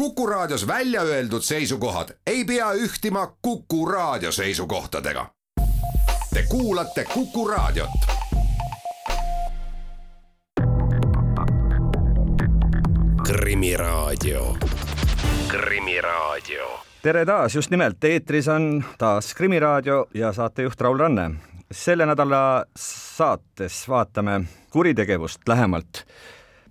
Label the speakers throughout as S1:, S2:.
S1: Kuku Raadios välja öeldud seisukohad ei pea ühtima Kuku Raadio seisukohtadega. Te kuulate Kuku Raadiot. krimiraadio,
S2: Krimiraadio. tere taas, just nimelt eetris on taas Krimiraadio ja saatejuht Raul Ranne. selle nädala saates vaatame kuritegevust lähemalt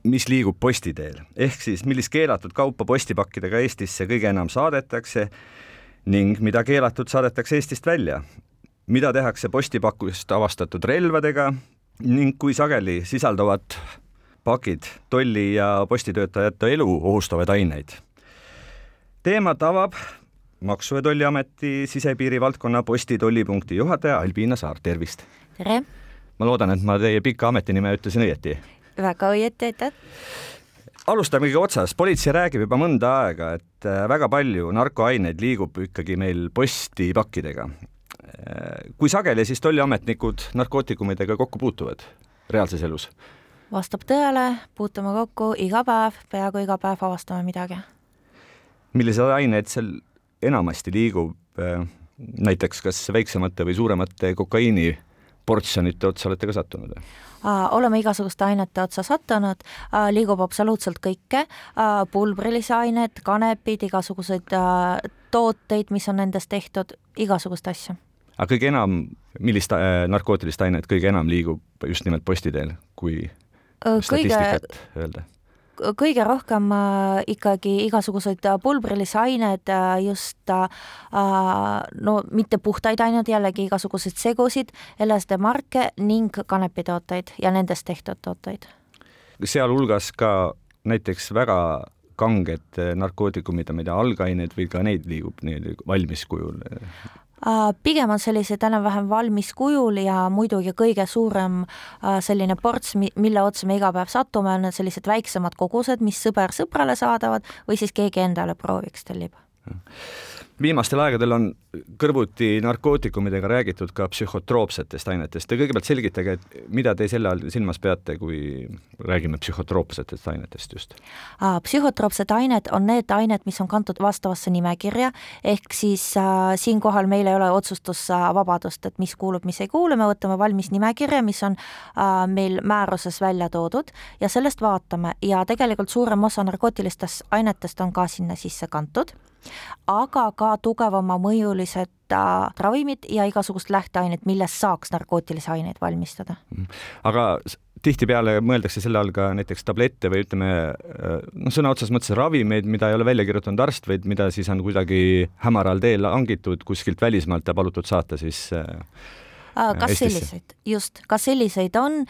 S2: mis liigub posti teel, ehk siis millist keelatud kaupa postipakkidega Eestisse kõige enam saadetakse ning mida keelatud saadetakse Eestist välja. mida tehakse postipakust avastatud relvadega ning kui sageli sisaldavad pakid tolli- ja postitöötajate elu ohustavaid aineid. teemat avab Maksu- ja Tolliameti sisepiiri valdkonna posti-tollipunkti juhataja Albiina Saar, tervist!
S3: tere!
S2: ma loodan, et ma teie pika ametinime ütlesin õieti
S3: väga õieti, aitäh!
S2: alustamegi otsast, politsei räägib juba mõnda aega, et äh, väga palju narkoaineid liigub ikkagi meil postipakkidega. Äh, kui sageli siis tolliametnikud narkootikumidega kokku puutuvad reaalses elus?
S3: vastab tõele, puutume kokku iga päev, peaaegu iga päev avastame midagi.
S2: milliseid aineid seal enamasti liigub, äh, näiteks kas väiksemate või suuremate kokaiini portsjonite otsa olete ka sattunud?
S3: oleme igasuguste ainete otsa sattunud, liigub absoluutselt kõike, pulbrilisi aineid, kanepid, igasuguseid tooteid, mis on nendest tehtud, igasugust asju.
S2: aga kõige enam, millist narkootilist ainet kõige enam liigub just nimelt posti teel, kui statistikat kõige... öelda?
S3: Kõige rohkem äh, ikkagi igasuguseid äh, pulbrilisi aineid äh,, just no mitte puhtaid aineid, jällegi igasuguseid segusid, LSD marke ning kanepitooteid ja nendest tehtud tooteid.
S2: sealhulgas ka näiteks väga kanged narkootikumid, mida algained või ka neid liigub nii-öelda valmiskujul
S3: Äh, pigem on sellised enam-vähem valmis kujul ja muidugi kõige suurem äh, selline ports, mille otsa me iga päev satume, on need sellised väiksemad kogused, mis sõber sõbrale saadavad või siis keegi endale prooviks tellib
S2: viimastel aegadel on kõrvuti narkootikumidega räägitud ka psühhotroopsetest ainetest. Te kõigepealt selgitage, et mida te selle all silmas peate, kui räägime psühhotroopsetest ainetest just?
S3: psühhotroopsed ained on need ained, mis on kantud vastavasse nimekirja, ehk siis äh, siinkohal meil ei ole otsustusvabadust, et mis kuulub, mis ei kuulu, me võtame valmis nimekirja, mis on äh, meil määruses välja toodud ja sellest vaatame ja tegelikult suurem osa narkootilistest ainetest on ka sinna sisse kantud aga ka tugevama mõjulised ravimid ja igasugust lähteainet, millest saaks narkootilisi aineid valmistada.
S2: Mhm. aga tihtipeale mõeldakse selle all ka näiteks tablette või ütleme noh, sõna otseses mõttes ravimeid, mida ei ole välja kirjutanud arst, vaid mida siis on kuidagi hämaral teel hangitud kuskilt välismaalt ja palutud saata siis äh,
S3: kas Eestisse. selliseid, just, ka selliseid on,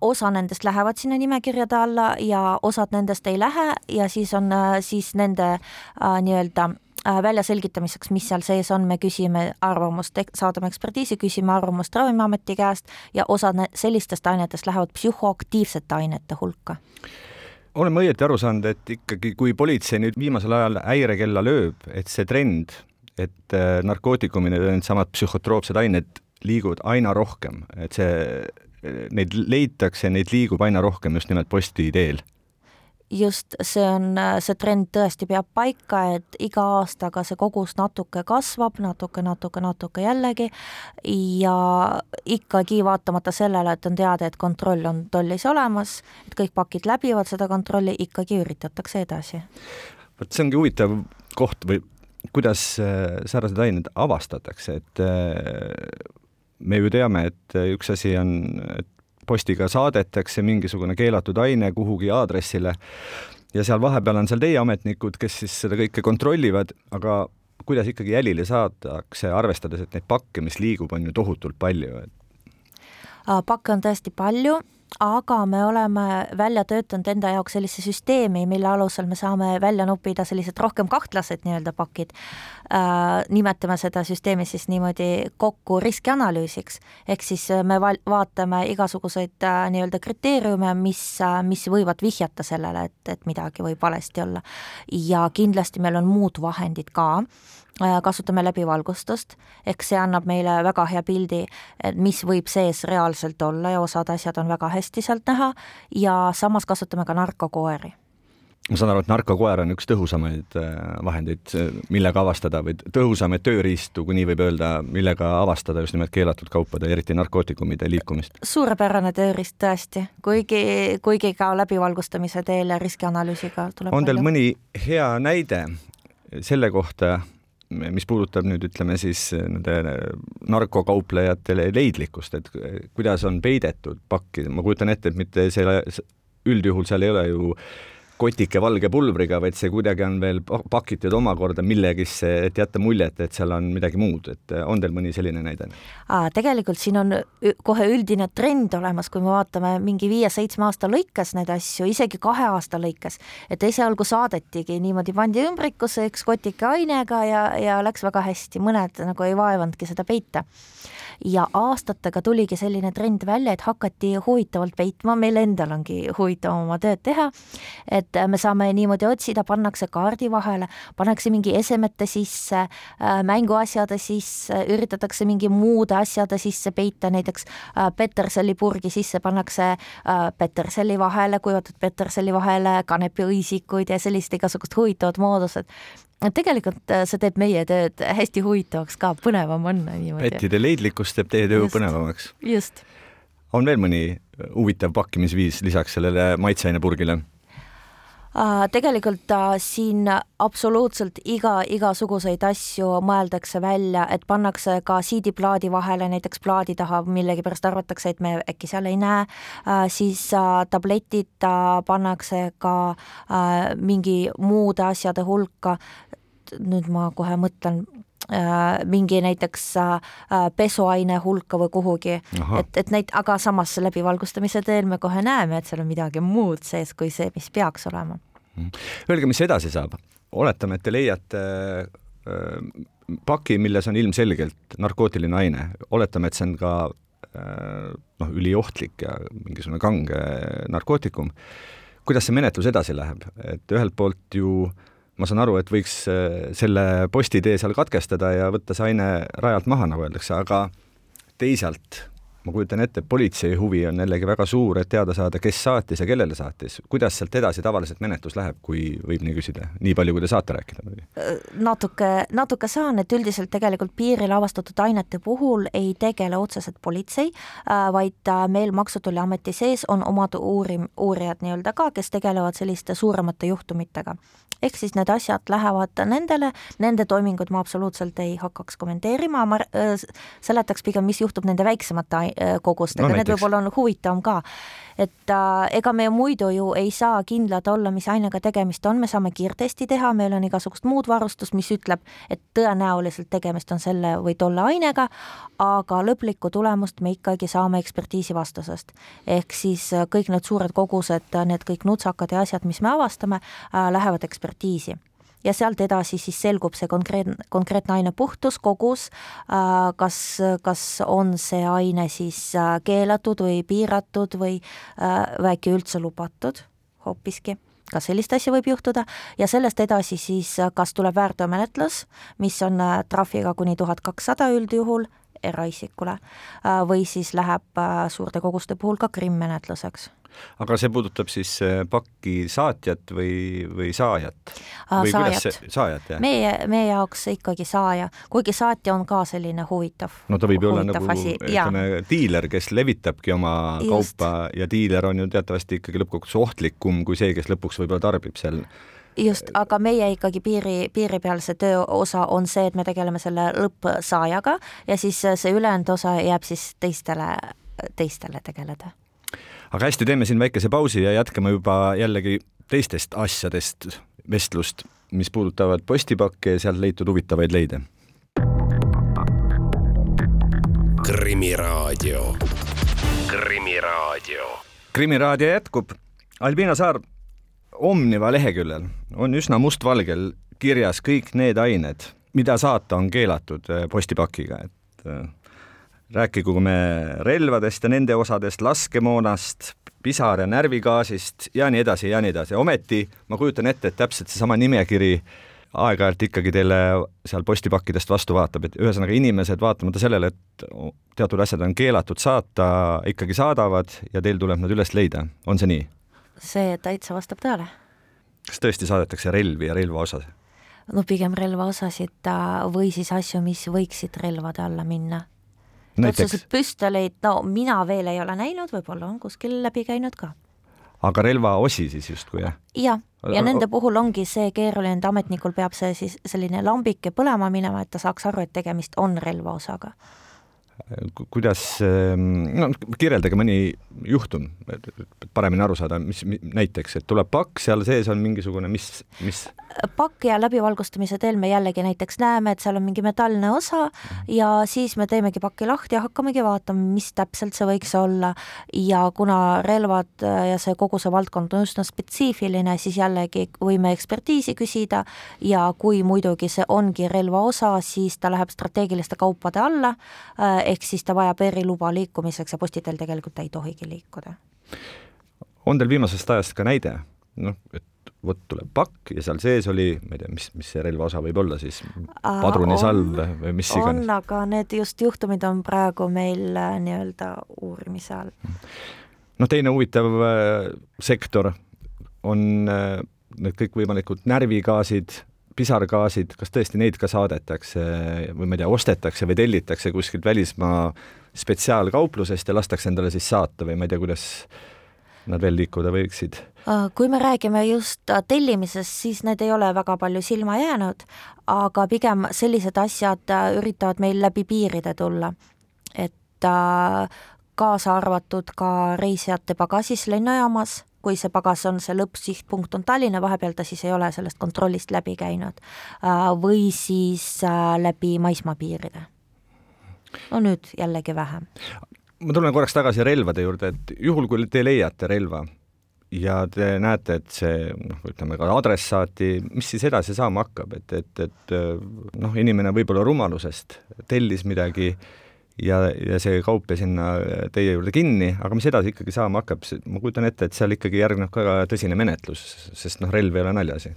S3: osa nendest lähevad sinna nimekirjade alla ja osad nendest ei lähe ja siis on siis nende nii-öelda väljaselgitamiseks, mis seal sees on, me küsime arvamust, saadame ekspertiisi, küsime arvamust Ravimiameti käest ja osad sellistest ainetest lähevad psühhoaktiivsete ainete hulka.
S2: Olen ma õieti aru saanud, et ikkagi, kui politsei nüüd viimasel ajal häirekella lööb, et see trend, et narkootikumid ja needsamad psühhotroopsed ained liiguvad aina rohkem, et see, neid leitakse, neid liigub aina rohkem just nimelt posti teel
S3: just, see on, see trend tõesti peab paika, et iga aastaga see kogus natuke kasvab, natuke, natuke, natuke jällegi ja ikkagi vaatamata sellele, et on teada, et kontroll on tollis olemas, et kõik pakid läbivad seda kontrolli, ikkagi üritatakse edasi.
S2: vot see ongi huvitav koht või kuidas äh, säärased ained avastatakse, et äh, me ju teame, et üks asi on, et postiga saadetakse mingisugune keelatud aine kuhugi aadressile ja seal vahepeal on seal teie ametnikud, kes siis seda kõike kontrollivad, aga kuidas ikkagi jälile saadakse, arvestades, et neid pakke, mis liigub, on ju tohutult palju,
S3: pakke on tõesti palju aga me oleme välja töötanud enda jaoks sellise süsteemi, mille alusel me saame välja noppida sellised rohkem kahtlased nii-öelda pakid äh,. Nimetame seda süsteemi siis niimoodi kokku riskianalüüsiks, ehk siis äh, me val-, vaatame igasuguseid äh, nii-öelda kriteeriume, mis äh,, mis võivad vihjata sellele, et, et midagi võib valesti olla. ja kindlasti meil on muud vahendid ka. Äh, kasutame läbivalgustust, ehk see annab meile väga hea pildi, mis võib sees reaalselt olla ja osad asjad on väga hästi sealt näha. Ja samas kasutame ka narkokoeri
S2: ma saan aru, et narkokoer on üks tõhusamaid äh, vahendeid, millega avastada või tõhusamaid tööriistu, kui nii võib öelda, millega avastada just nimelt keelatud kaupade, eriti narkootikumide liikumist.
S3: suurepärane tööriist tõesti, kuigi, kuigi ka läbivalgustamise teel ja riskianalüüsiga tuleb
S2: on teil mõni hea näide selle kohta, mis puudutab nüüd ütleme siis nende narkokauplejate leidlikkust, et kuidas on peidetud pakki, ma kujutan ette, et mitte selle, üldjuhul seal ei ole ju kotike valge pulbriga, vaid see kuidagi on veel pakitud omakorda millegisse, et jätta muljet, et seal on midagi muud, et on teil mõni selline näide?
S3: tegelikult siin on kohe üldine trend olemas, kui me vaatame mingi viie-seitsme aasta lõikes neid asju, isegi kahe aasta lõikes, et esialgu saadetigi niimoodi, pandi ümbrikusse üks kotike ainega ja, ja läks väga hästi, mõned nagu ei vaevanudki seda peita ja aastatega tuligi selline trend välja, et hakati huvitavalt peitma, meil endal ongi huvitav oma tööd teha, et me saame niimoodi otsida, pannakse kaardi vahele, pannakse mingi esemete sisse, äh, mänguasjade sisse, üritatakse mingi muude asjade sisse peita, näiteks äh, peterselli purgi sisse pannakse äh, peterselli vahele, kuivatud peterselli vahele kanepiõisikuid ja sellist igasugust huvitavat moodused tegelikult äh, see teeb meie tööd hästi huvitavaks ka, põnevam on niimoodi.
S2: pettide leidlikkus teeb teie töö põnevamaks.
S3: just.
S2: on veel mõni huvitav pakkimisviis lisaks sellele maitseainepurgile?
S3: Tegelikult siin absoluutselt iga, igasuguseid asju mõeldakse välja, et pannakse ka siidiplaadi vahele, näiteks plaadi taha millegipärast arvatakse, et me äkki seal ei näe. Siis tabletid pannakse ka mingi muude asjade hulka, nüüd ma kohe mõtlen, mingi näiteks pesuaine hulka või kuhugi, et, et neid, aga samas läbivalgustamise teel me kohe näeme, et seal on midagi muud sees kui see, mis peaks olema.
S2: Mhm. Öelge, mis edasi saab? oletame, et te leiate paki, milles on ilmselgelt narkootiline aine, oletame, et see on ka noh, üliohtlik ja mingisugune kange narkootikum. kuidas see menetlus edasi läheb, et ühelt poolt ju äh, ma saan aru, et võiks äh, selle postitee seal katkestada ja võtta see aine rajalt maha, nagu öeldakse, aga teisalt ma kujutan ette, et politsei huvi on jällegi väga suur, et teada saada, kes saatis ja kellele saatis. kuidas sealt edasi tavaliselt menetlus läheb, kui võib nii küsida, nii palju, kui te saate rääkida?
S3: Äh, natuke, natuke saan, et üldiselt tegelikult piiril avastatud ainete puhul ei tegele otseselt politsei, äh, vaid meil Maksu- ja Tolliameti sees on omad uurim-, uurijad nii-öelda ka, kes tegelevad selliste suuremate juhtumitega ehk siis need asjad lähevad nendele, nende toiminguid ma absoluutselt ei hakkaks kommenteerima, ma äh, seletaks pigem, mis juhtub nende väiksemate äh, kogustega. No,, need võib-olla on huvitavam ka. Et äh, ega me muidu ju ei saa kindlad olla, mis ainega tegemist on, me saame kiirtesti teha, meil on igasugust muud varustust, mis ütleb, et tõenäoliselt tegemist on selle või tolle ainega, aga lõplikku tulemust me ikkagi saame ekspertiisi vastusest. ehk siis äh, kõik need suured kogused, need kõik nutsakad ja asjad, mis me avastame äh,, lähevad ekspertiisi ja sealt edasi siis selgub see konkreetne, konkreetne aine puhtus, kogus, äh, kas, kas on see aine siis äh, keelatud või piiratud äh, või äkki üldse lubatud hoopiski. Ka sellist asja võib juhtuda. Ja sellest edasi siis, kas tuleb väärteomenetlus, mis on trahviga kuni tuhat kakssada üldjuhul eraisikule või siis läheb suurte koguste puhul ka krimmmenetluseks
S2: aga see puudutab siis äh, pakki saatjat või, või saajat?
S3: saajat.
S2: saajat, jah?
S3: meie, meie jaoks ikkagi saaja, kuigi saatja on ka selline huvitav.
S2: no ta võib ju olla nagu ütleme, diiler, kes levitabki oma Just. kaupa ja diiler on ju teatavasti ikkagi lõppkokkuvõttes ohtlikum kui see, kes lõpuks võib-olla tarbib seal
S3: just, aga meie ikkagi piiri, piiripealse töö osa on see, et me tegeleme selle lõppsaajaga ja siis see ülejäänud osa jääb siis teistele, teistele tegeleda
S2: aga hästi, teeme siin väikese pausi ja jätkame juba jällegi teistest asjadest vestlust, mis puudutavad postipakke ja sealt leitud huvitavaid leide.
S1: krimiraadio, Krimiraadio.
S2: krimiraadio jätkub. Albina Saar, Omniva leheküljel on üsna mustvalgel kirjas kõik need ained, mida saata on keelatud eh, postipakiga, et eh, rääkigu me relvadest ja nende osadest, laskemoonast, pisar- ja närvigaasist ja nii edasi ja nii edasi, ometi ma kujutan ette, et täpselt seesama nimekiri aeg-ajalt ikkagi teile seal postipakkidest vastu vaatab, et ühesõnaga inimesed vaatamata sellele, et teatud asjad on keelatud saata, ikkagi saadavad ja teil tuleb nad üles leida, on see nii?
S3: see täitsa vastab tõele
S2: kas tõesti saadetakse relvi ja relvaosad?
S3: no pigem relvaosasid või siis asju, mis võiksid relvade alla minna. Otseselt püstoleid, no mina veel ei ole näinud, võib-olla on kuskil läbi käinud ka.
S2: aga relvaosi siis justkui, jah?
S3: jah, ja nende puhul ongi see keeruline, et ametnikul peab see siis selline lambike põlema minema, et ta saaks aru, et tegemist on relvaosaga
S2: kuidas, ehm, no kirjeldage mõni juhtum, et paremini aru saada, mis näiteks, et tuleb pakk, seal sees on mingisugune, mis, mis?
S3: pakk ja läbivalgustamise teel me jällegi näiteks näeme, et seal on mingi metalne osa ja siis me teemegi paki lahti ja hakkamegi vaatama, mis täpselt see võiks olla. ja kuna relvad ja see kogu see valdkond on üsna spetsiifiline, siis jällegi võime ekspertiisi küsida ja kui muidugi see ongi relva osa, siis ta läheb strateegiliste kaupade alla ehk siis ta vajab eriluba liikumiseks ja postitel tegelikult ta ei tohigi liikuda.
S2: on teil viimasest ajast ka näide, noh, et vot tuleb pakk ja seal sees oli, ma ei tea, mis, mis see relvaosa võib olla siis, padrunisalv või mis iganes?
S3: on, aga need just juhtumid on praegu meil äh, nii-öelda uurimise all.
S2: noh, teine huvitav äh, sektor on äh, need kõikvõimalikud närvigaasid, pisargaasid, kas tõesti neid ka saadetakse või ma ei tea, ostetakse või tellitakse kuskilt välismaa spetsiaalkauplusest ja lastakse endale siis saata või ma ei tea, kuidas nad veel liikuda võiksid?
S3: Äh, kui me räägime just äh, tellimisest, siis need ei ole väga palju silma jäänud, aga pigem sellised asjad äh, üritavad meil läbi piiride tulla. et kaasa arvatud ka reisijate pagasis lennujaamas kui see pagas on, see lõppsihtpunkt on Tallinna, vahepeal ta siis ei ole sellest kontrollist läbi käinud, äh, või siis äh, läbi maismaapiiride. no nüüd jällegi vähem.
S2: ma tulen korraks tagasi relvade juurde, et juhul, kui te leiate relva ja te näete, et see noh, ütleme ka adressaati, mis siis edasi saama hakkab, et, et, et noh, inimene võib-olla rumalusest tellis midagi äh, ja, ja see kaup jäi sinna teie juurde kinni, aga mis edasi ikkagi saama hakkab, ma kujutan ette, et seal ikkagi järgneb ka tõsine menetlus, sest noh, relv ei ole naljaasi.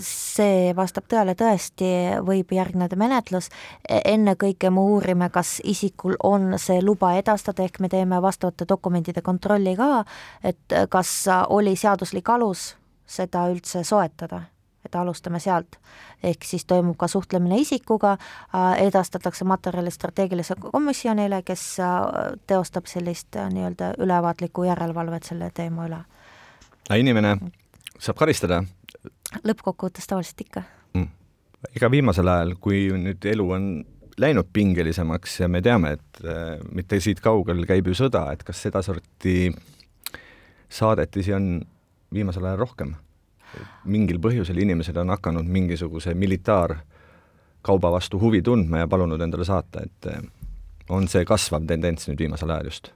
S3: See vastab tõele, tõesti võib järgneda menetlus, ennekõike me uurime, kas isikul on see luba edastada, ehk me teeme vastavate dokumentide kontrolli ka, et kas oli seaduslik alus seda üldse soetada et alustame sealt. ehk siis toimub ka suhtlemine isikuga, äh, edastatakse materjali strateegilisele komisjonile, kes äh, teostab sellist äh, nii-öelda ülevaatlikku järelevalvet selle teema üle.
S2: aga inimene saab karistada?
S3: lõppkokkuvõttes tavaliselt ikka mm..
S2: ega viimasel ajal, kui nüüd elu on läinud pingelisemaks ja me teame, et äh, mitte siit kaugel käib ju sõda, et kas sedasorti saadetisi on viimasel ajal rohkem? Mingil põhjusel inimesed on hakanud mingisuguse militaarkauba vastu huvi tundma ja palunud endale saata, et eh, on see kasvav tendents nüüd viimasel ajal just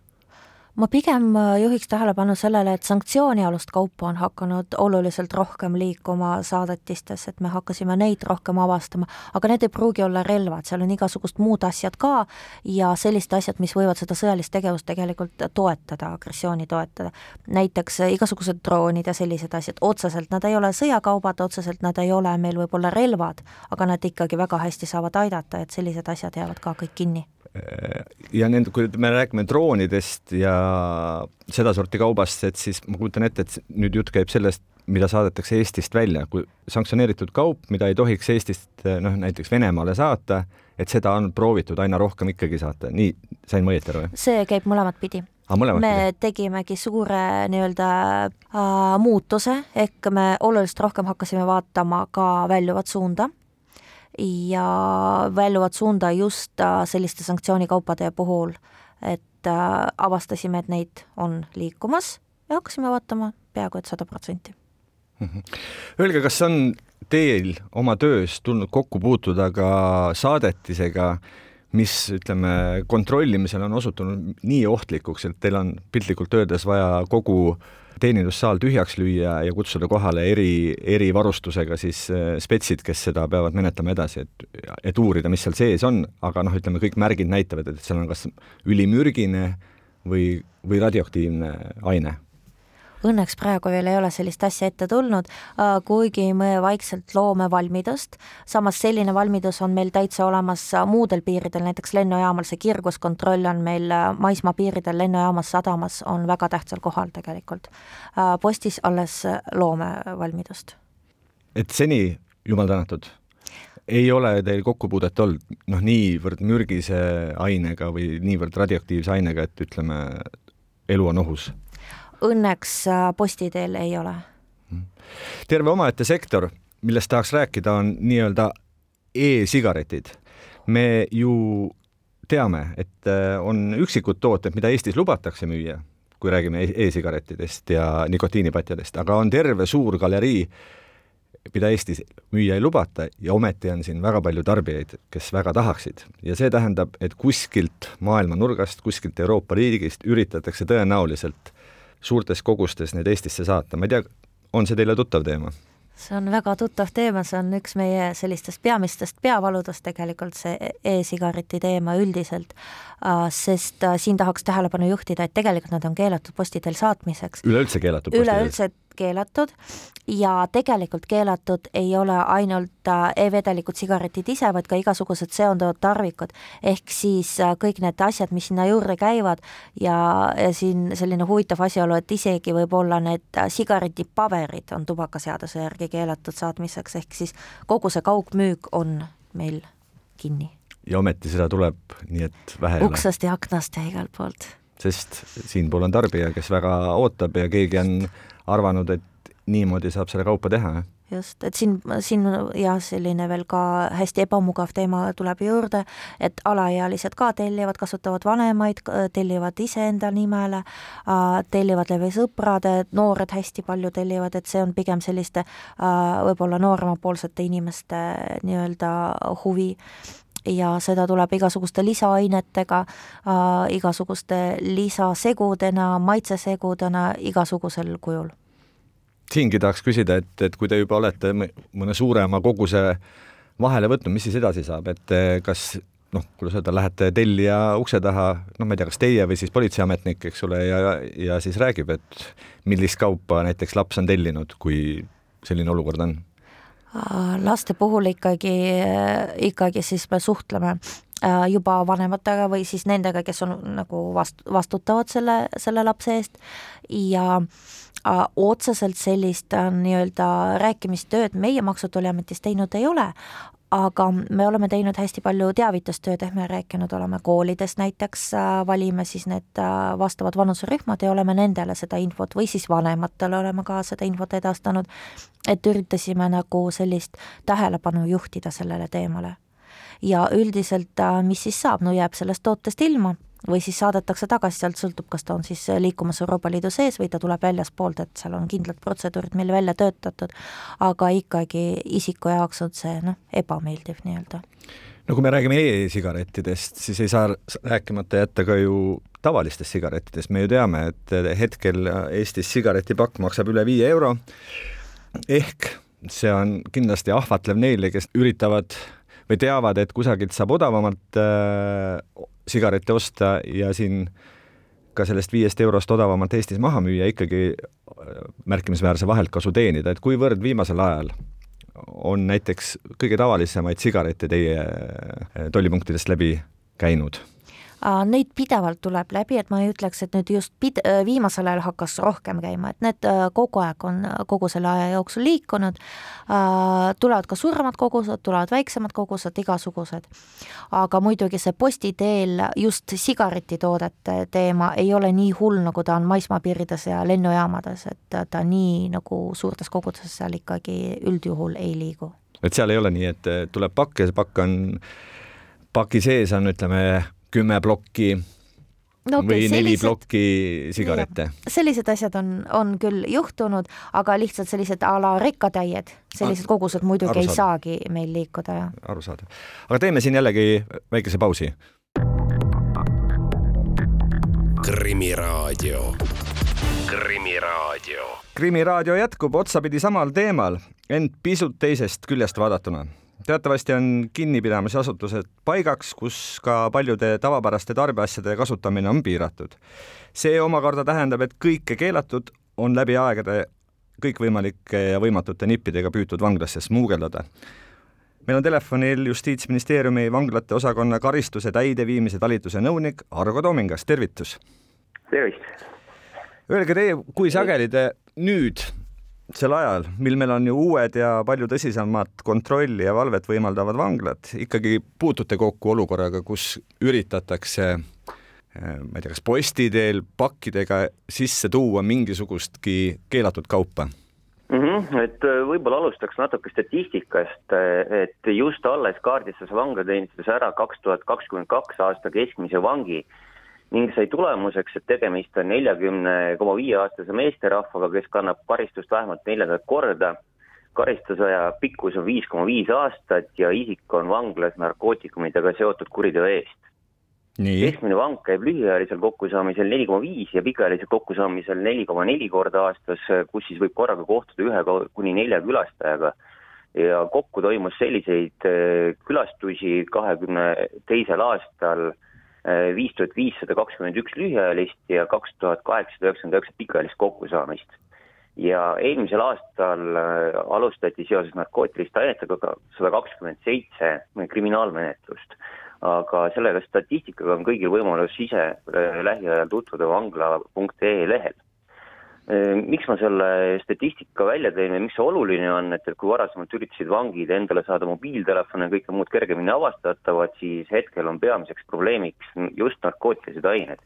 S3: ma pigem äh, juhiks tähelepanu sellele, et sanktsioonialust kaupa on hakanud oluliselt rohkem liikuma saadetistes, et me hakkasime neid rohkem avastama, aga need ei pruugi olla relvad, seal on igasugust muud asjad ka ja sellised asjad, mis võivad seda sõjalist tegevust tegelikult toetada, agressiooni toetada. näiteks äh, igasugused droonid ja sellised asjad, otseselt nad ei ole sõjakaubad, otseselt nad ei ole meil võib-olla relvad, aga nad ikkagi väga hästi saavad aidata, et sellised asjad jäävad ka kõik kinni
S2: ja nende, kui me räägime droonidest ja sedasorti kaubast, et siis ma kujutan ette, et nüüd jutt käib sellest, mida saadetakse Eestist välja, kui sanktsioneeritud kaup, mida ei tohiks Eestist noh, näiteks Venemaale saata, et seda on proovitud aina rohkem ikkagi saata, nii sain ma õieti aru, jah?
S3: see käib mõlemat pidi me pidi. tegimegi suure nii-öelda äh, muutuse, ehk me oluliselt rohkem hakkasime vaatama ka väljuvat suunda ja väljuvad suunda just äh, selliste sanktsioonikaupade puhul, et äh, avastasime, et neid on liikumas ja hakkasime vaatama peaaegu et sada protsenti.
S2: Mhm. Öelge, kas on teil oma töös tulnud kokku puutuda ka saadetisega, mis ütleme, kontrollimisel on osutunud nii ohtlikuks, et teil on piltlikult öeldes vaja kogu äh, teenindussaal tühjaks lüüa ja kutsuda kohale eri, erivarustusega siis äh, spetsid, kes seda peavad menetlema edasi, et, et uurida, mis seal sees on, aga noh, ütleme kõik märgid näitavad, et seal on kas ülimürgine või, või radioaktiivne aine
S3: Õnneks praegu veel ei ole sellist asja ette tulnud, kuigi me vaikselt loome valmidust, samas selline valmidus on meil täitsa olemas muudel piiridel, näiteks lennujaamal see kiirguskontroll on meil maismaapiiridel, lennujaamas, sadamas on väga tähtsal kohal tegelikult. postis alles loome valmidust.
S2: et seni, jumal tänatud, ei ole teil kokkupuudet olnud noh, niivõrd mürgise ainega või niivõrd radioaktiivse ainega, et ütleme, elu on ohus?
S3: Õnneks äh, postiteel ei ole.
S2: terve omaette sektor, millest tahaks rääkida, on nii-öelda e-sigaretid. me ju teame, et äh, on üksikud tooted, mida Eestis lubatakse müüa, kui räägime e-, e-sigarettidest ja nikotiinipatjadest, aga on terve suur galerii, mida Eestis müüa ei lubata ja ometi on siin väga palju tarbijaid, kes väga tahaksid. ja see tähendab, et kuskilt maailma nurgast, kuskilt Euroopa riigist üritatakse tõenäoliselt suurtes kogustes neid Eestisse saata, ma ei tea, on see teile tuttav teema?
S3: see on väga tuttav teema, see on üks meie sellistest peamistest peavaludest tegelikult, see e-sigareti teema üldiselt, sest siin tahaks tähelepanu juhtida, et tegelikult nad on keelatud posti teel saatmiseks.
S2: üleüldse keelatud posti
S3: teel? üleüldse keelatud ja tegelikult keelatud ei ole ainult äh, e-vedelikud, sigaretid ise, vaid ka igasugused seonduvad tarvikud. ehk siis äh, kõik need asjad, mis sinna juurde käivad ja, ja siin selline huvitav asjaolu, et isegi võib-olla need äh, sigaretipaberid on tubakaseaduse järgi keelatud saatmiseks, ehk siis kogu see kaugmüük on meil kinni.
S2: ja ometi seda tuleb nii, et vähe
S3: uksest ja aknast ja igalt poolt
S2: sest siinpool on tarbija, kes väga ootab ja keegi on arvanud, et niimoodi saab selle kaupa teha,
S3: just, et siin, siin jah, selline veel ka hästi ebamugav teema tuleb juurde, et alaealised ka tellivad, kasutavad vanemaid, tellivad iseenda nimele, tellivad läbi sõprade, noored hästi palju tellivad, et see on pigem selliste võib-olla nooremapoolsete inimeste nii-öelda huvi ja seda tuleb igasuguste lisaainetega äh,, igasuguste lisasegudena, maitsesegudena, igasugusel kujul.
S2: siingi tahaks küsida, et, et kui te juba olete mõne suurema koguse vahele võtnud, mis siis edasi saab, et eh, kas noh, kuidas öelda, lähete tellija ukse taha, noh, ma ei tea, kas teie või siis politseiametnik, eks ole, ja, ja siis räägib, et millist kaupa näiteks laps on tellinud, kui selline olukord on
S3: Äh, laste puhul ikkagi, äh, ikkagi siis me suhtleme äh, juba vanematega või siis nendega, kes on nagu vast-, vastutavad selle, selle lapse eest. Ja otseselt sellist nii-öelda rääkimistööd meie Maksu- ja Tolliametis teinud ei ole, aga me oleme teinud hästi palju teavitustööd, ehk me rääkinud oleme koolides näiteks, äh, valime siis need äh, vastavad vanuserühmad ja oleme nendele seda infot või siis vanematele oleme ka seda infot edastanud, et üritasime nagu sellist tähelepanu juhtida sellele teemale. ja üldiselt, äh, mis siis saab, no jääb sellest tootest ilma või siis saadetakse tagasi, sealt sõltub, kas ta on siis liikumas Euroopa Liidu sees või ta tuleb väljaspoolt, et seal on kindlad protseduurid meil välja töötatud, aga ikkagi isiku jaoks on see noh, ebameeldiv nii-öelda.
S2: no kui me räägime e-sigarettidest, siis ei saa rääkimata jätta ka ju tavalistest sigarettidest, me ju teame, et hetkel Eestis sigaretipakk maksab üle viie euro, ehk see on kindlasti ahvatlev neile, kes üritavad või teavad, et kusagilt saab odavamalt äh, sigarette osta ja siin ka sellest viiest eurost odavamalt Eestis maha müüa, ikkagi äh, märkimisväärse vaheltkasu teenida, et kuivõrd viimasel ajal on näiteks kõige tavalisemaid sigarette teie äh, tollipunktidest läbi käinud
S3: Neid pidevalt tuleb läbi, et ma ei ütleks, et nüüd just pid-, viimasel ajal hakkas rohkem käima, et need kogu aeg on kogu selle aja jooksul liikunud, tulevad ka suuremad kogused, tulevad väiksemad kogused, igasugused. aga muidugi see posti teel just sigaretitoodete teema ei ole nii hull, nagu ta on maismaapiirides ja lennujaamades, et ta nii nagu suurtes kogustes seal ikkagi üldjuhul ei liigu.
S2: et seal ei ole nii, et tuleb pakk ja see pakk on, paki sees on, ütleme, kümme plokki no, okay, või neli sellised, plokki sigarette.
S3: sellised asjad on, on küll juhtunud, aga lihtsalt sellised a la rekkatäied, sellised A kogused muidugi ei saagi meil liikuda, jah.
S2: arusaadav. aga teeme siin jällegi väikese pausi. krimiraadio. krimiraadio. krimiraadio jätkub otsapidi samal teemal, ent pisut teisest küljest vaadatuna teatavasti on kinnipidamisasutused paigaks, kus ka paljude tavapäraste tarbeasjade kasutamine on piiratud. see omakorda tähendab, et kõike keelatud on läbi aegade kõikvõimalike ja võimatute nippidega püütud vanglasse smuugeldada. meil on telefonil Justiitsministeeriumi vanglate osakonna karistuse täideviimise talituse nõunik Argo Toomingas, tervitus!
S4: tervist!
S2: Öelge teie, kui sageli te nüüd sel ajal, mil meil on ju uued ja palju tõsisemat kontrolli ja valvet võimaldavad vanglad, ikkagi puutute kokku olukorraga, kus üritatakse eh, ma ei tea, kas posti teel pakkidega sisse tuua mingisugustki keelatud kaupa
S4: mm? -hmm, et äh, võib-olla alustaks natuke statistikast, äh, et just alles kaardistas vanglateenistus ära kaks tuhat kakskümmend kaks aasta keskmise vangi ning sai tulemuseks, et tegemist on neljakümne koma viie aastase meesterahvaga, kes kannab karistust vähemalt neljandat korda. karistusaja pikkus on viis koma viis aastat ja isik on vanglas narkootikumidega seotud kuriteo eest. keskmine vang käib lühiajalisel kokkusaamisel neli koma viis ja pikaajalisel kokkusaamisel neli koma neli korda aastas, kus siis võib korraga kohtuda ühe kuni nelja külastajaga ja kokku toimus selliseid äh, külastusi kahekümne teisel aastal viis tuhat viissada kakskümmend üks lühiajalist ja kaks tuhat kaheksasada üheksakümmend üheksa pikaajalist kokkusaamist. ja eelmisel aastal äh, alustati seoses narkootiliste ainetega sada kakskümmend seitse kriminaalmenetlust. aga selle statistikaga on kõigil võimalus ise äh, lähiajal tutvuda vangla.ee lehel miks ma selle statistika välja tõin või miks see oluline on, et, et kui varasemalt üritasid vangid endale saada mobiiltelefone ja kõike muud kergemini avastatavad, siis hetkel on peamiseks probleemiks just narkootilised ained.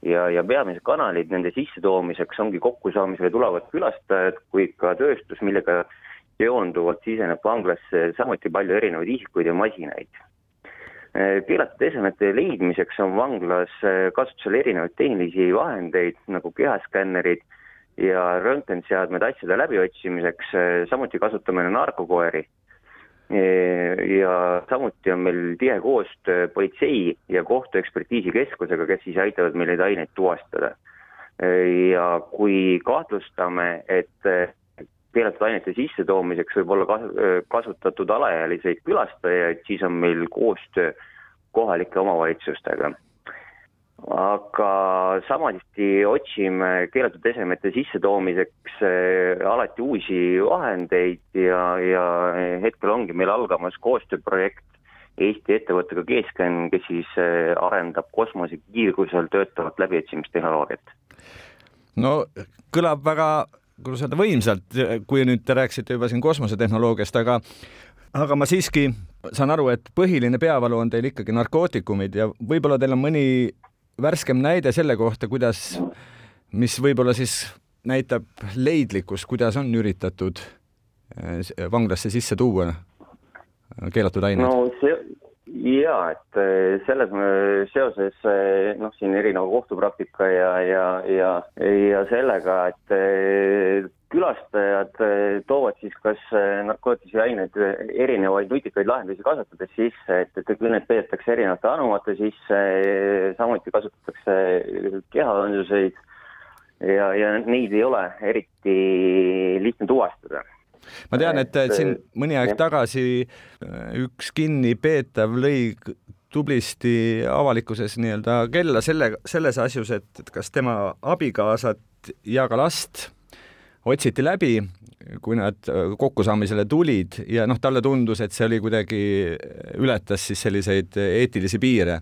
S4: ja, ja peamised kanalid nende sissetoomiseks ongi kokkusaamisele tulevad külastajad kui ka tööstus, millega seonduvalt siseneb vanglasse samuti palju erinevaid isikuid ja masinaid ehm, keelatud esemete leidmiseks on vanglas ehm, kasutusel erinevaid tehnilisi vahendeid nagu kehaskännerid ja röntgenseadmed asjade läbiotsimiseks, samuti kasutame narkokoeri. ja samuti on meil tihe koostöö politsei ja kohtuekspertiisikeskusega, kes siis aitavad meil neid aineid tuvastada. ja kui kahtlustame, et keelatud ainete sissetoomiseks võib olla kasutatud alaealiseid külastajaid, siis on meil koostöö kohalike omavalitsustega aga samuti otsime keelatud esemete sissetoomiseks alati uusi vahendeid ja, ja hetkel ongi meil algamas koostööprojekt Eesti ettevõttega G-Scan, kes siis arendab kosmosekiirgusel töötavat läbiotsimistehnoloogiat.
S2: no kõlab väga, kuidas öelda, võimsalt, kui nüüd te rääkisite juba siin kosmosetehnoloogiast, aga aga ma siiski saan aru, et põhiline peavalu on teil ikkagi narkootikumid ja võib-olla teil on mõni värskem näide selle kohta, kuidas, mis võib-olla siis näitab leidlikkust, kuidas on üritatud äh, vanglasse sisse tuua keelatud aineid?
S4: no jaa, et äh, selles seoses äh, noh, siin erineva kohtupraktika ja, ja, ja, ja sellega, et külastajad eh, toovad siis kas eh, narkootilisi aineid, eh, erinevaid nutikaid lahendusi kasutades sisse, et, et kõik need peetakse erinevate anumate sisse, samuti kasutatakse kehaõnduseid ja, ja neid ei ole eriti lihtne tuvastada
S2: ma tean, et siin mõni aeg tagasi üks kinnipeetav lõi tublisti avalikkuses nii-öelda kella selle, selles asjus, et, et kas tema abikaasat ja ka last otsiti läbi, kui nad äh, kokkusaamisele tulid ja noh, talle tundus, et see oli kuidagi, ületas siis selliseid eetilisi piire.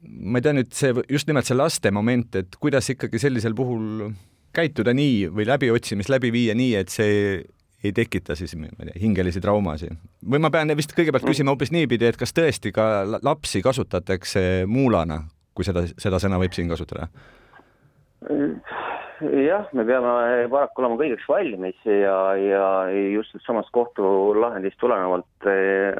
S2: ma ei tea nüüd see, just nimelt see laste moment, et kuidas ikkagi sellisel puhul käituda nii või läbiotsimist läbi viia nii, et see ei tekita siis, ma ei tea, hingelisi traumasid. või ma pean vist kõigepealt küsima hoopis niipidi, et kas tõesti ka lapsi kasutatakse muulana, kui seda, seda sõna võib siin kasutada?
S4: jah, me peame paraku olema kõigeks valmis ja, ja just samast kohtulahendist tulenevalt eh,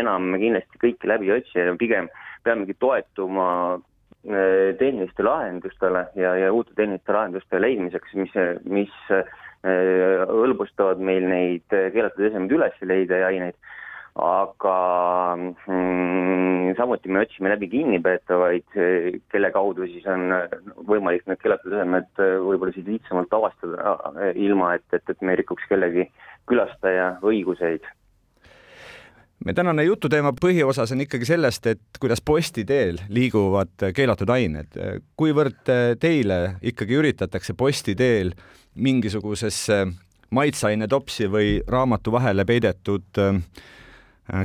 S4: enam kindlasti kõiki läbi ei otsi, pigem peamegi toetuma eh, tehniliste lahendustele ja, ja uute tehniliste lahenduste leidmiseks, mis, mis eh, hõlbustavad meil neid esemeid üles leida ja aineid aga mm, samuti me otsime läbi kinnipeetavaid, kelle kaudu siis on võimalik need keelatud esemed võib-olla siis lihtsamalt avastada, ilma et, et, et me rikuks kellegi külastaja õiguseid
S2: me tänane jututeema põhiosas on ikkagi sellest, et kuidas posti teel liiguvad keelatud ained. kuivõrd teile ikkagi üritatakse posti teel mingisugusesse maitseainetopsi või raamatu vahele peidetud äh,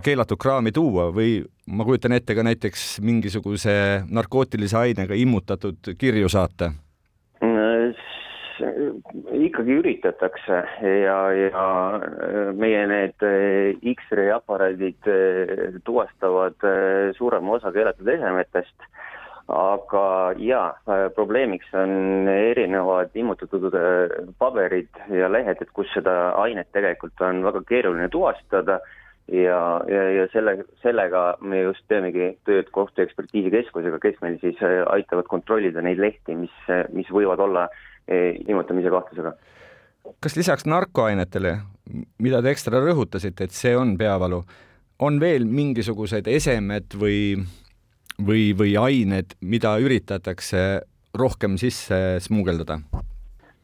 S2: keelatud kraami tuua või ma kujutan ette ka näiteks mingisuguse narkootilise ainega immutatud kirju saata?
S4: ikkagi üritatakse ja, ja meie need äh, X-ray aparaadid äh, tuvastavad suurema osa keelatud esemetest aga jaa, probleemiks on erinevad immutatud äh, paberid ja lehed, et kus seda ainet tegelikult on väga keeruline tuvastada ja, ja, ja selle, sellega me just teemegi tööd kohtuekspertiisi keskusega, kes meil siis äh, aitavad kontrollida neid lehti, mis, mis võivad olla äh, immutamise kahtlusega.
S2: kas lisaks narkoainetele, mida te ekstra rõhutasite, et see on peavalu, on veel mingisugused esemed või või, või ained, mida üritatakse rohkem sisse smuugeldada?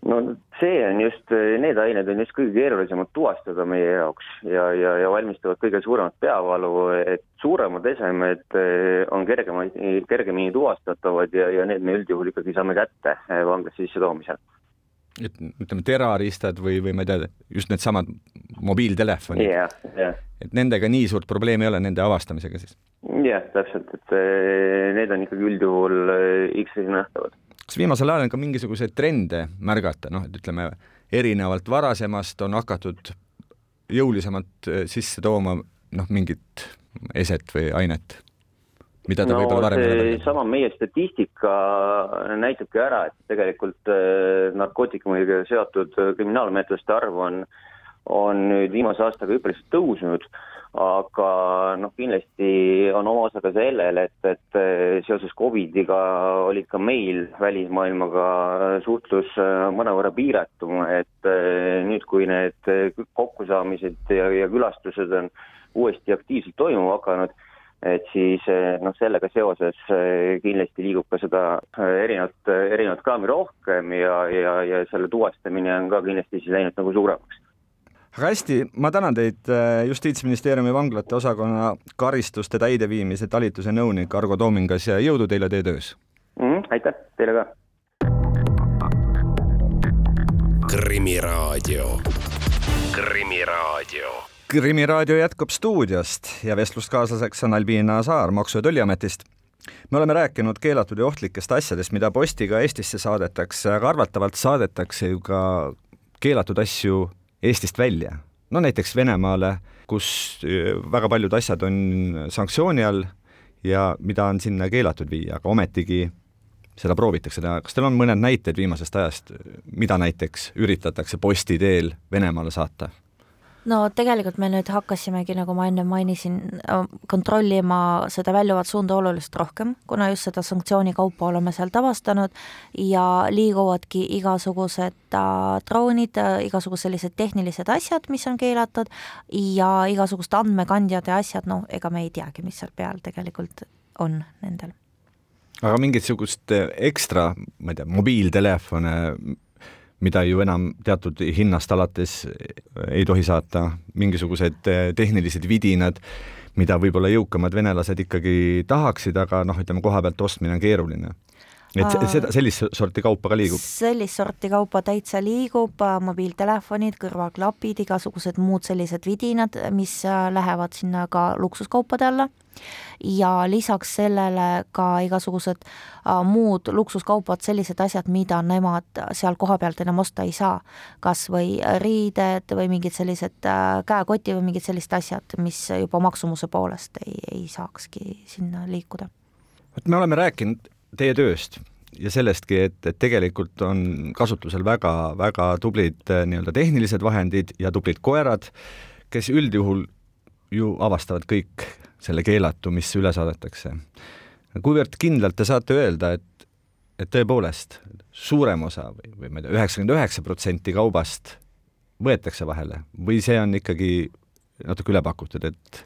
S4: no see on just, need ained on just kõige keerulisemad tuvastada meie jaoks ja, ja, ja valmistavad kõige suuremat peavalu, et suuremad esemed eh, on kergemini, kergemini tuvastatavad ja, ja need me üldjuhul ikkagi saame kätte eh, vanglasse sissetoomisel
S2: et ütleme, teraristad või, või ma ei tea, just needsamad mobiiltelefonid
S4: yeah,. Yeah.
S2: et nendega nii suurt probleemi ei ole nende avastamisega siis?
S4: jah yeah,, täpselt, et eh, need on ikkagi üldjuhul eh, X-is nähtavad.
S2: kas viimasel ajal on ka mingisuguseid trende märgata, noh, et ütleme, erinevalt varasemast on hakatud jõulisemalt eh, sisse tooma noh, mingit eset või ainet mida ta no, võib-olla varem ei ole
S4: sama meie statistika näitabki ära, et tegelikult äh, narkootikumiga seotud äh, kriminaalmenetluste arv on, on nüüd viimase aastaga hüppeliselt tõusnud, aga noh, kindlasti on oma osa ka sellel, et, et äh, seoses Covidiga olid ka meil välismaailmaga suhtlus mõnevõrra piiratum, et nüüd, kui need kokkusaamised ja, ja külastused on uuesti aktiivselt toimuma hakanud et siis eh, noh, sellega seoses eh, kindlasti liigub ka seda eh, erinevat, erinevat kraami rohkem ja, ja, ja selle tuvastamine on ka kindlasti siis läinud nagu suuremaks
S2: aga hästi, ma tänan teid, Justiitsministeeriumi vanglate osakonna karistuste täideviimise talituse nõunik Argo Toomingas ja jõudu teile teie töös
S4: mm! -hmm, aitäh, teile ka!
S1: krimiraadio, Krimiraadio
S2: krimiraadio jätkub stuudiost ja vestluskaaslaseks on Albiina Saar Maksu- ja Tolliametist. me oleme rääkinud keelatud ja ohtlikest asjadest, mida postiga Eestisse saadetakse, aga arvatavalt saadetakse ju ka keelatud asju Eestist välja. no näiteks Venemaale, kus väga paljud asjad on sanktsiooni all ja mida on sinna keelatud viia, aga ometigi seda proovitakse teha. kas teil on mõned näited viimasest ajast, mida näiteks üritatakse posti teel Venemaale saata?
S3: No tegelikult me nüüd hakkasimegi, nagu ma enne mainisin, äh, kontrollima seda väljuvat suunda oluliselt rohkem, kuna just seda sanktsioonikaupa oleme sealt avastanud ja liiguvadki igasugused äh, droonid äh,, igasugused sellised tehnilised asjad, mis on keelatud ja igasugused andmekandjad ja asjad, noh, ega me ei teagi, mis seal peal tegelikult on nendel.
S2: Aga mingisugust ekstra, ma ei tea, mobiiltelefone, mida ju enam teatud hinnast alates ei tohi saata, mingisugused eh, tehnilised vidinad, mida võib-olla jõukamad venelased ikkagi tahaksid, aga noh, ütleme koha pealt ostmine on keeruline et seda, sellist sorti kaupa ka liigub?
S3: sellist sorti kaupa täitsa liigub, mobiiltelefonid, kõrvaklapid, igasugused muud sellised vidinad, mis äh, lähevad sinna ka luksuskaupade alla ja lisaks sellele ka igasugused äh, muud luksuskaupad, sellised asjad, mida nemad seal kohapealt enam osta ei saa. kas või riided või mingid sellised äh, käekoti või mingid sellised asjad, mis juba maksumuse poolest ei, ei saakski sinna liikuda.
S2: vot me oleme rääkinud teie tööst ja sellestki, et, et tegelikult on kasutusel väga-väga tublid äh, nii-öelda tehnilised vahendid ja tublid koerad, kes üldjuhul ju avastavad kõik selle keelatu, mis üle saadetakse. kuivõrd kindlalt te saate öelda, et, et tõepoolest suurem osa või, või ma ei tea, üheksakümmend üheksa protsenti kaubast võetakse vahele või see on ikkagi natuke üle pakutud, et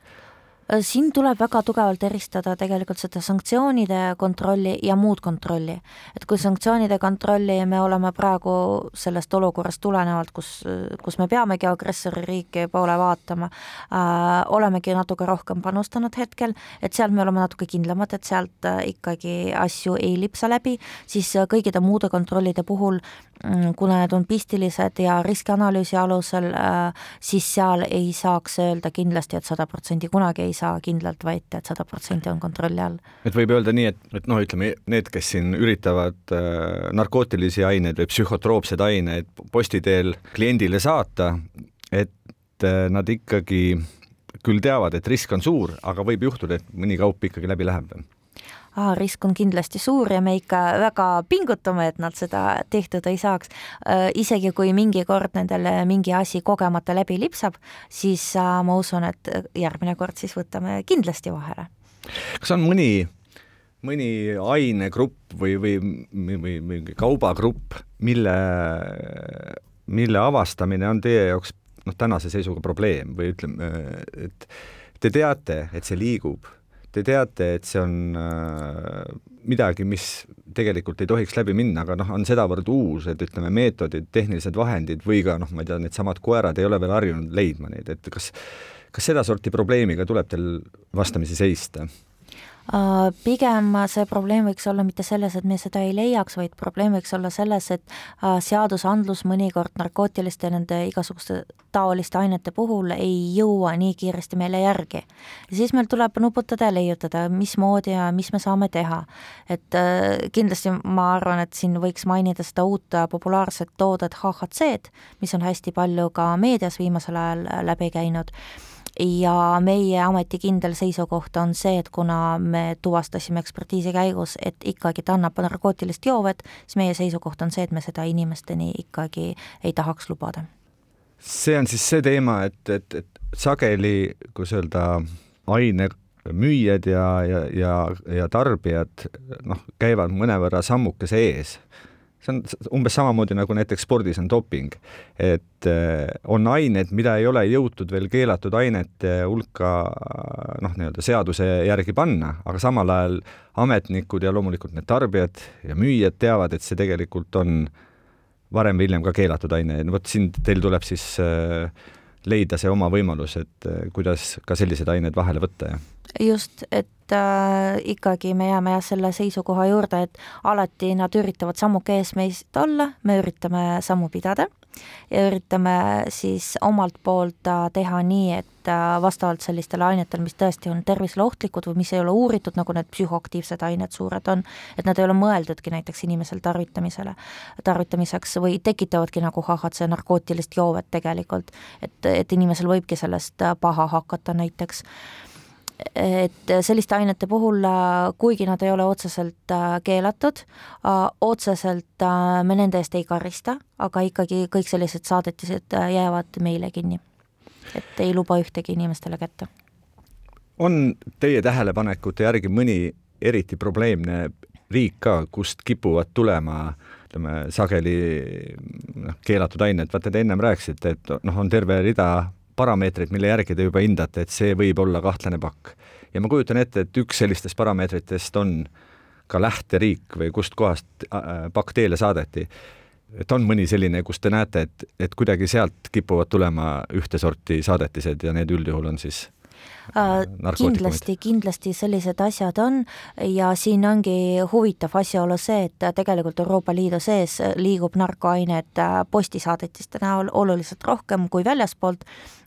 S3: siin tuleb väga tugevalt eristada tegelikult seda sanktsioonide kontrolli ja muud kontrolli. et kui sanktsioonide kontrolli me oleme praegu sellest olukorrast tulenevalt, kus, kus me peamegi agressoririiki poole vaatama äh,, olemegi natuke rohkem panustanud hetkel, et sealt me oleme natuke kindlamad, et sealt äh, ikkagi asju ei lipsa läbi, siis äh, kõikide muude kontrollide puhul Mm, kuna need on pistilised ja riskianalüüsi alusel, äh, siis seal ei saaks öelda kindlasti et, et sada protsenti, kunagi ei saa kindlalt väita, et sada protsenti on kontrolli all.
S2: et võib öelda nii, et, et noh, ütleme need, kes siin üritavad äh, narkootilisi aineid või psühhotroopseid aineid posti teel kliendile saata, et äh, nad ikkagi küll teavad, et risk on suur, aga võib juhtuda, et mõni kaup ikkagi läbi läheb
S3: ah, risk on kindlasti suur ja me ikka väga pingutame, et nad seda tehtud ei saaks. Äh, isegi kui mingi kord nendele mingi asi kogemata läbi lipsab, siis äh, ma usun, et järgmine kord siis võtame kindlasti vahele.
S2: kas on mõni mõni ainegrupp või, või, või mingi kaubagrupp, mille, mille avastamine on teie jaoks noh, tänase seisuga probleem või ütleme, et te teate, et see liigub te teate, et see on äh, midagi, mis tegelikult ei tohiks läbi minna, aga noh, on sedavõrd uus, et ütleme, meetodid, tehnilised vahendid või ka noh, ma ei tea, needsamad koerad ei ole veel harjunud leidma neid, et kas kas sedasorti probleemiga tuleb teil vastamisi seista?
S3: Äh, pigem see probleem võiks olla mitte selles, et me seda ei leiaks, vaid probleem võiks olla selles, et äh, seadusandlus mõnikord narkootiliste nende igasuguste taoliste ainete puhul ei jõua nii kiiresti meile järgi. ja siis meil tuleb nuputada ja leiutada, mismoodi ja mis me saame teha. et äh, kindlasti ma arvan, et siin võiks mainida seda uut populaarset toodet HHC-d, mis on hästi palju ka meedias viimasel ajal läbi käinud ja meie ameti kindel seisukoht on see, et kuna me tuvastasime ekspertiisi käigus, et ikkagi ta annab narkootilist joovet, siis meie seisukoht on see, et me seda inimesteni ikkagi ei tahaks lubada.
S2: see on siis see teema, et, et, et sageli, kuidas öelda, ainemüüjad ja, ja, ja, ja tarbijad noh, käivad mõnevõrra sammukese ees see on umbes samamoodi nagu näiteks spordis on doping, et eh, on ained, mida ei ole jõutud veel keelatud ainete hulka noh, nii-öelda seaduse järgi panna, aga samal ajal ametnikud ja loomulikult need tarbijad ja müüjad teavad, et see tegelikult on varem või hiljem ka keelatud aine. Vot siin teil tuleb siis äh, leida see oma võimalus, et äh, kuidas ka sellised ained vahele võtta ja
S3: just, et äh, ikkagi me jääme jah selle seisukoha juurde, et alati nad üritavad sammuke ees meist olla, me üritame sammu pidada ja üritame siis omalt poolt äh, teha nii, et äh, vastavalt sellistele ainetele, mis tõesti on tervisele ohtlikud või mis ei ole uuritud, nagu need psühhoaktiivsed ained suured on, et nad ei ole mõeldudki näiteks inimesel tarvitamisele, tarvitamiseks või tekitavadki nagu HHC narkootilist joovet tegelikult, et, et inimesel võibki sellest äh, paha hakata näiteks et selliste ainete puhul, kuigi nad ei ole otseselt äh, keelatud, äh, otseselt äh, me nende eest ei karista, aga ikkagi kõik sellised saadetised jäävad meile kinni. et ei luba ühtegi inimestele kätte.
S2: on teie tähelepanekute järgi mõni eriti probleemne riik ka, kust kipuvad tulema ütleme sageli noh, keelatud ained, vaata te ennem rääkisite, et noh, on terve rida parameetreid, mille järgi te juba hindate, et see võib olla kahtlane pakk. ja ma kujutan ette, et üks sellistest parameetritest on ka lähteriik või kustkohast äh, pakk teele saadeti. et on mõni selline, kus te näete, et, et kuidagi sealt kipuvad tulema ühte sorti saadetised ja need üldjuhul on siis
S3: Äh, kindlasti, kindlasti sellised asjad on. Ja siin ongi huvitav asjaolu see, et tegelikult Euroopa Liidu sees liigub narkoained äh, postisaadetiste näol oluliselt rohkem kui väljaspoolt,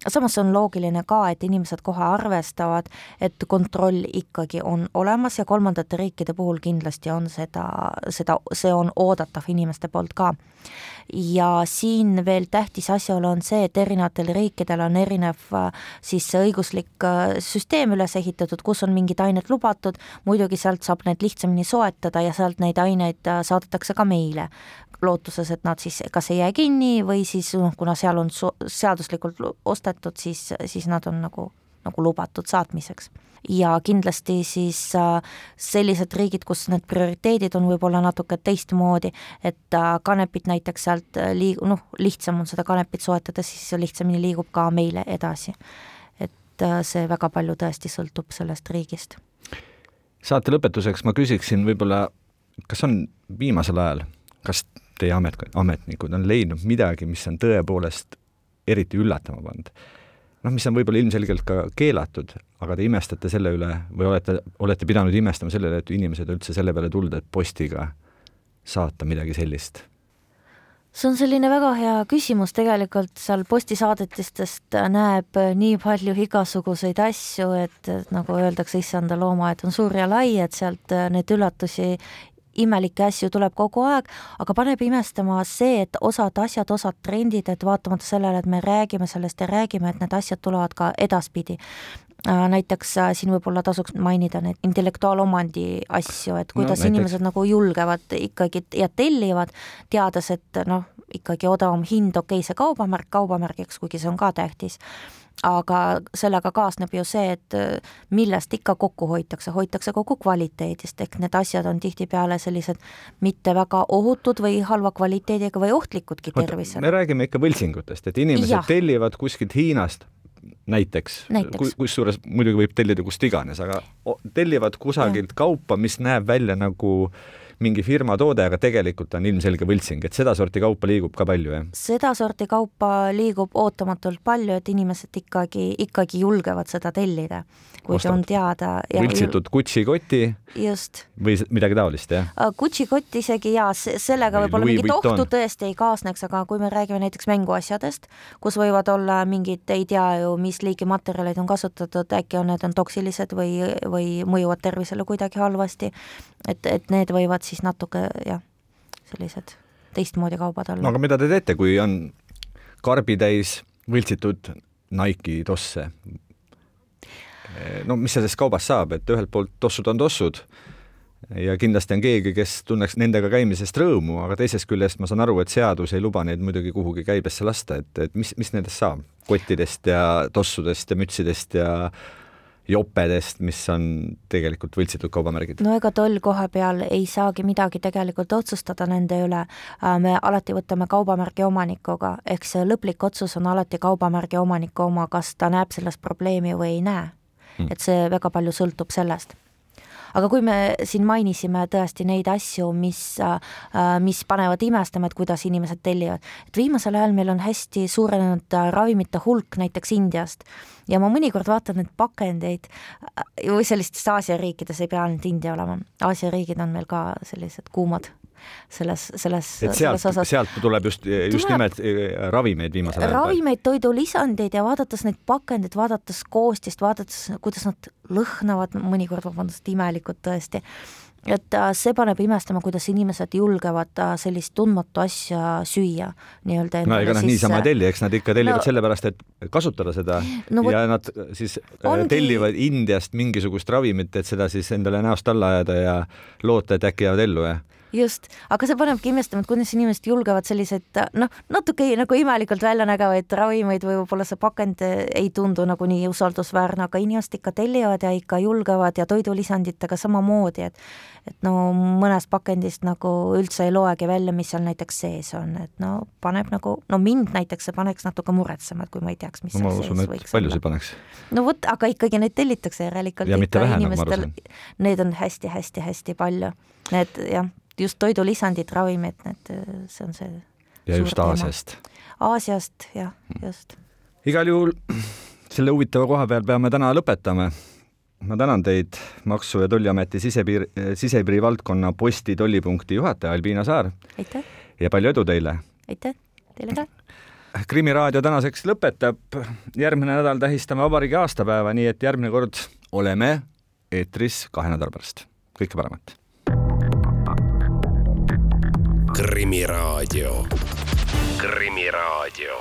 S3: samas on loogiline ka, et inimesed kohe arvestavad, et kontroll ikkagi on olemas ja kolmandate riikide puhul kindlasti on seda, seda, see on oodatav inimeste poolt ka. Ja siin veel tähtis asjaolu on see, et erinevatel riikidel on erinev äh, siis õiguslik äh, süsteem üles ehitatud, kus on mingid ained lubatud, muidugi sealt saab need lihtsamini soetada ja sealt neid aineid äh, saadetakse ka meile, lootuses, et nad siis kas ei jää kinni või siis noh, kuna seal on seaduslikult ostetud, siis, siis nad on nagu, nagu lubatud saatmiseks ja kindlasti siis äh, sellised riigid, kus need prioriteedid on võib-olla natuke teistmoodi, et äh, kanepit näiteks sealt liig-, noh, lihtsam on seda kanepit soetada, siis lihtsamini liigub ka meile edasi. Et et see väga palju tõesti sõltub sellest riigist.
S2: saate lõpetuseks ma küsiksin võib-olla, kas on viimasel ajal, kas teie amet, ametnikud on leidnud midagi, mis on tõepoolest eriti üllatama pannud? noh, mis on võib-olla ilmselgelt ka keelatud, aga te imestate selle üle või olete, olete pidanud imestama selle üle, et inimesed üldse selle peale tulnud, et postiga saata midagi sellist?
S3: See on selline väga hea küsimus, tegelikult seal postisaadetistest näeb nii palju igasuguseid asju, et nagu öeldakse, issanda loomaaed on suur ja lai, et sealt neid üllatusi imelikke asju tuleb kogu aeg, aga paneb imestama see, et osad asjad, osad trendid, et vaatamata sellele, et me räägime sellest ja räägime, et need asjad tulevad ka edaspidi. äh, näiteks äh, siin võib-olla tasuks mainida neid intellektuaalomandi asju, et kuidas no, näiteks... inimesed nagu julgevad ikkagi ja tellivad, teades, et noh, ikkagi odavam hind, okei okay,, see kaubamärk kaubamärgiks, kuigi see on ka tähtis aga sellega kaasneb ju see, et äh, millest ikka kokku hoitakse, hoitakse kokku kvaliteedist, ehk need asjad on tihtipeale sellised mitte väga ohutud või halva kvaliteediga või ohtlikudki tervisele.
S2: me räägime ikka võltsingutest, et inimesed ja. tellivad kuskilt Hiinast näiteks, näiteks., kusjuures muidugi võib tellida kust iganes, aga tellivad kusagilt ja. kaupa, mis näeb välja nagu äh, mingi firma toode, aga tegelikult on ilmselge võltsing, et sedasorti kaupa liigub ka palju, jah?
S3: sedasorti kaupa liigub ootamatult palju, et inimesed ikkagi, ikkagi julgevad seda tellida, kui see on teada.
S2: võltsitud Gucci koti.
S3: just.
S2: või midagi taolist, jah?
S3: Äh, Gucci kott isegi jaa, sellega võib-olla mingit ohtu tõesti ei kaasneks, aga kui me räägime näiteks mänguasjadest, kus võivad olla mingid, ei tea ju, mis liigi materjalid on kasutatud, äkki on need on toksilised või, või mõjuvad tervisele kuidagi halvasti, et, et need võivad siis natuke jah, sellised teistmoodi kaubad olla.
S2: no aga mida te teete, kui on karbitäis võltsitud Nike'i tosse? no mis sellest kaubast saab, et ühelt poolt tossud on tossud ja kindlasti on keegi, kes tunneks nendega käimisest rõõmu, aga teisest küljest ma saan aru, et seadus ei luba neid muidugi kuhugi käibesse lasta, et, et mis, mis nendest saab? kottidest ja tossudest ja mütsidest ja jopedest, mis on tegelikult võltsitud kaubamärgid?
S3: no ega toll koha peal ei saagi midagi tegelikult otsustada nende üle. Äh, me alati võtame kaubamärgi omanikuga, ehk see lõplik otsus on alati kaubamärgi omaniku oma, kas ta näeb selles probleemi või ei näe hmm.. et see väga palju sõltub sellest aga kui me siin mainisime tõesti neid asju, mis, äh, mis panevad imestama, et kuidas inimesed tellivad, et viimasel ajal meil on hästi suurenenud äh, ravimite hulk näiteks Indiast. Ja ma mõnikord vaatan neid pakendeid äh, või sellistest Aasia riikides, ei pea ainult India olema, Aasia riigid on meil ka sellised kuumad selles, selles,
S2: selles osas. sealt tuleb just, just tuleb nimelt eh, ravimeid viimasel ajal.
S3: ravimeid, toidulisandeid ja vaadates neid pakendeid, vaadates koostist, vaadates, kuidas nad lõhnavad, mõnikord, vabandust, imelikud tõesti, et äh, see paneb imestama, kuidas inimesed julgevad äh, sellist tundmatu asja süüa nii-öelda.
S2: no ega nad niisama ei telli, eks nad ikka tellivad no, sellepärast, et kasutada seda no, ja nad siis äh, ongi... tellivad Indiast mingisugust ravimit, et seda siis endale näost alla ajada ja loota, et äkki jäävad ellu, jah
S3: just, aga see panebki imestama, et kuidas inimesed julgevad selliseid noh, natuke nagu imelikult välja nägevaid ravimeid või võib-olla see pakend ei tundu nagu nii usaldusväärne, aga inimesed ikka tellivad ja ikka julgevad ja toidulisanditega samamoodi, et et no mõnest pakendist nagu üldse ei loegi välja, mis seal näiteks sees on, et no paneb nagu, no mind näiteks see paneks natuke muretsema, et kui ma ei teaks, mis
S2: no, seal usun, sees võiks olla. palju see paneks?
S3: no vot, aga ikkagi neid tellitakse järelikult.
S2: ja mitte vähe, nagu ma aru
S3: saan. Neid on hästi-hästi-hästi palju, need jah just toidulisandid, ravimid, need, see on see
S2: ja just Aasiast.
S3: Aasiast, jah, just.
S2: igal juhul selle huvitava koha peal peame täna lõpetama. ma tänan teid, Maksu- ja Tolliameti sisepiir, sisepiiri valdkonna posti tollipunkti juhataja Albiina Saar.
S3: aitäh!
S2: ja palju edu teile!
S3: aitäh, teile ka!
S2: krimiraadio tänaseks lõpetab, järgmine nädal tähistame vabariigi aastapäeva, nii et järgmine kord oleme eetris kahe nädala pärast. kõike paremat! Krimiraadio. Krimiraadio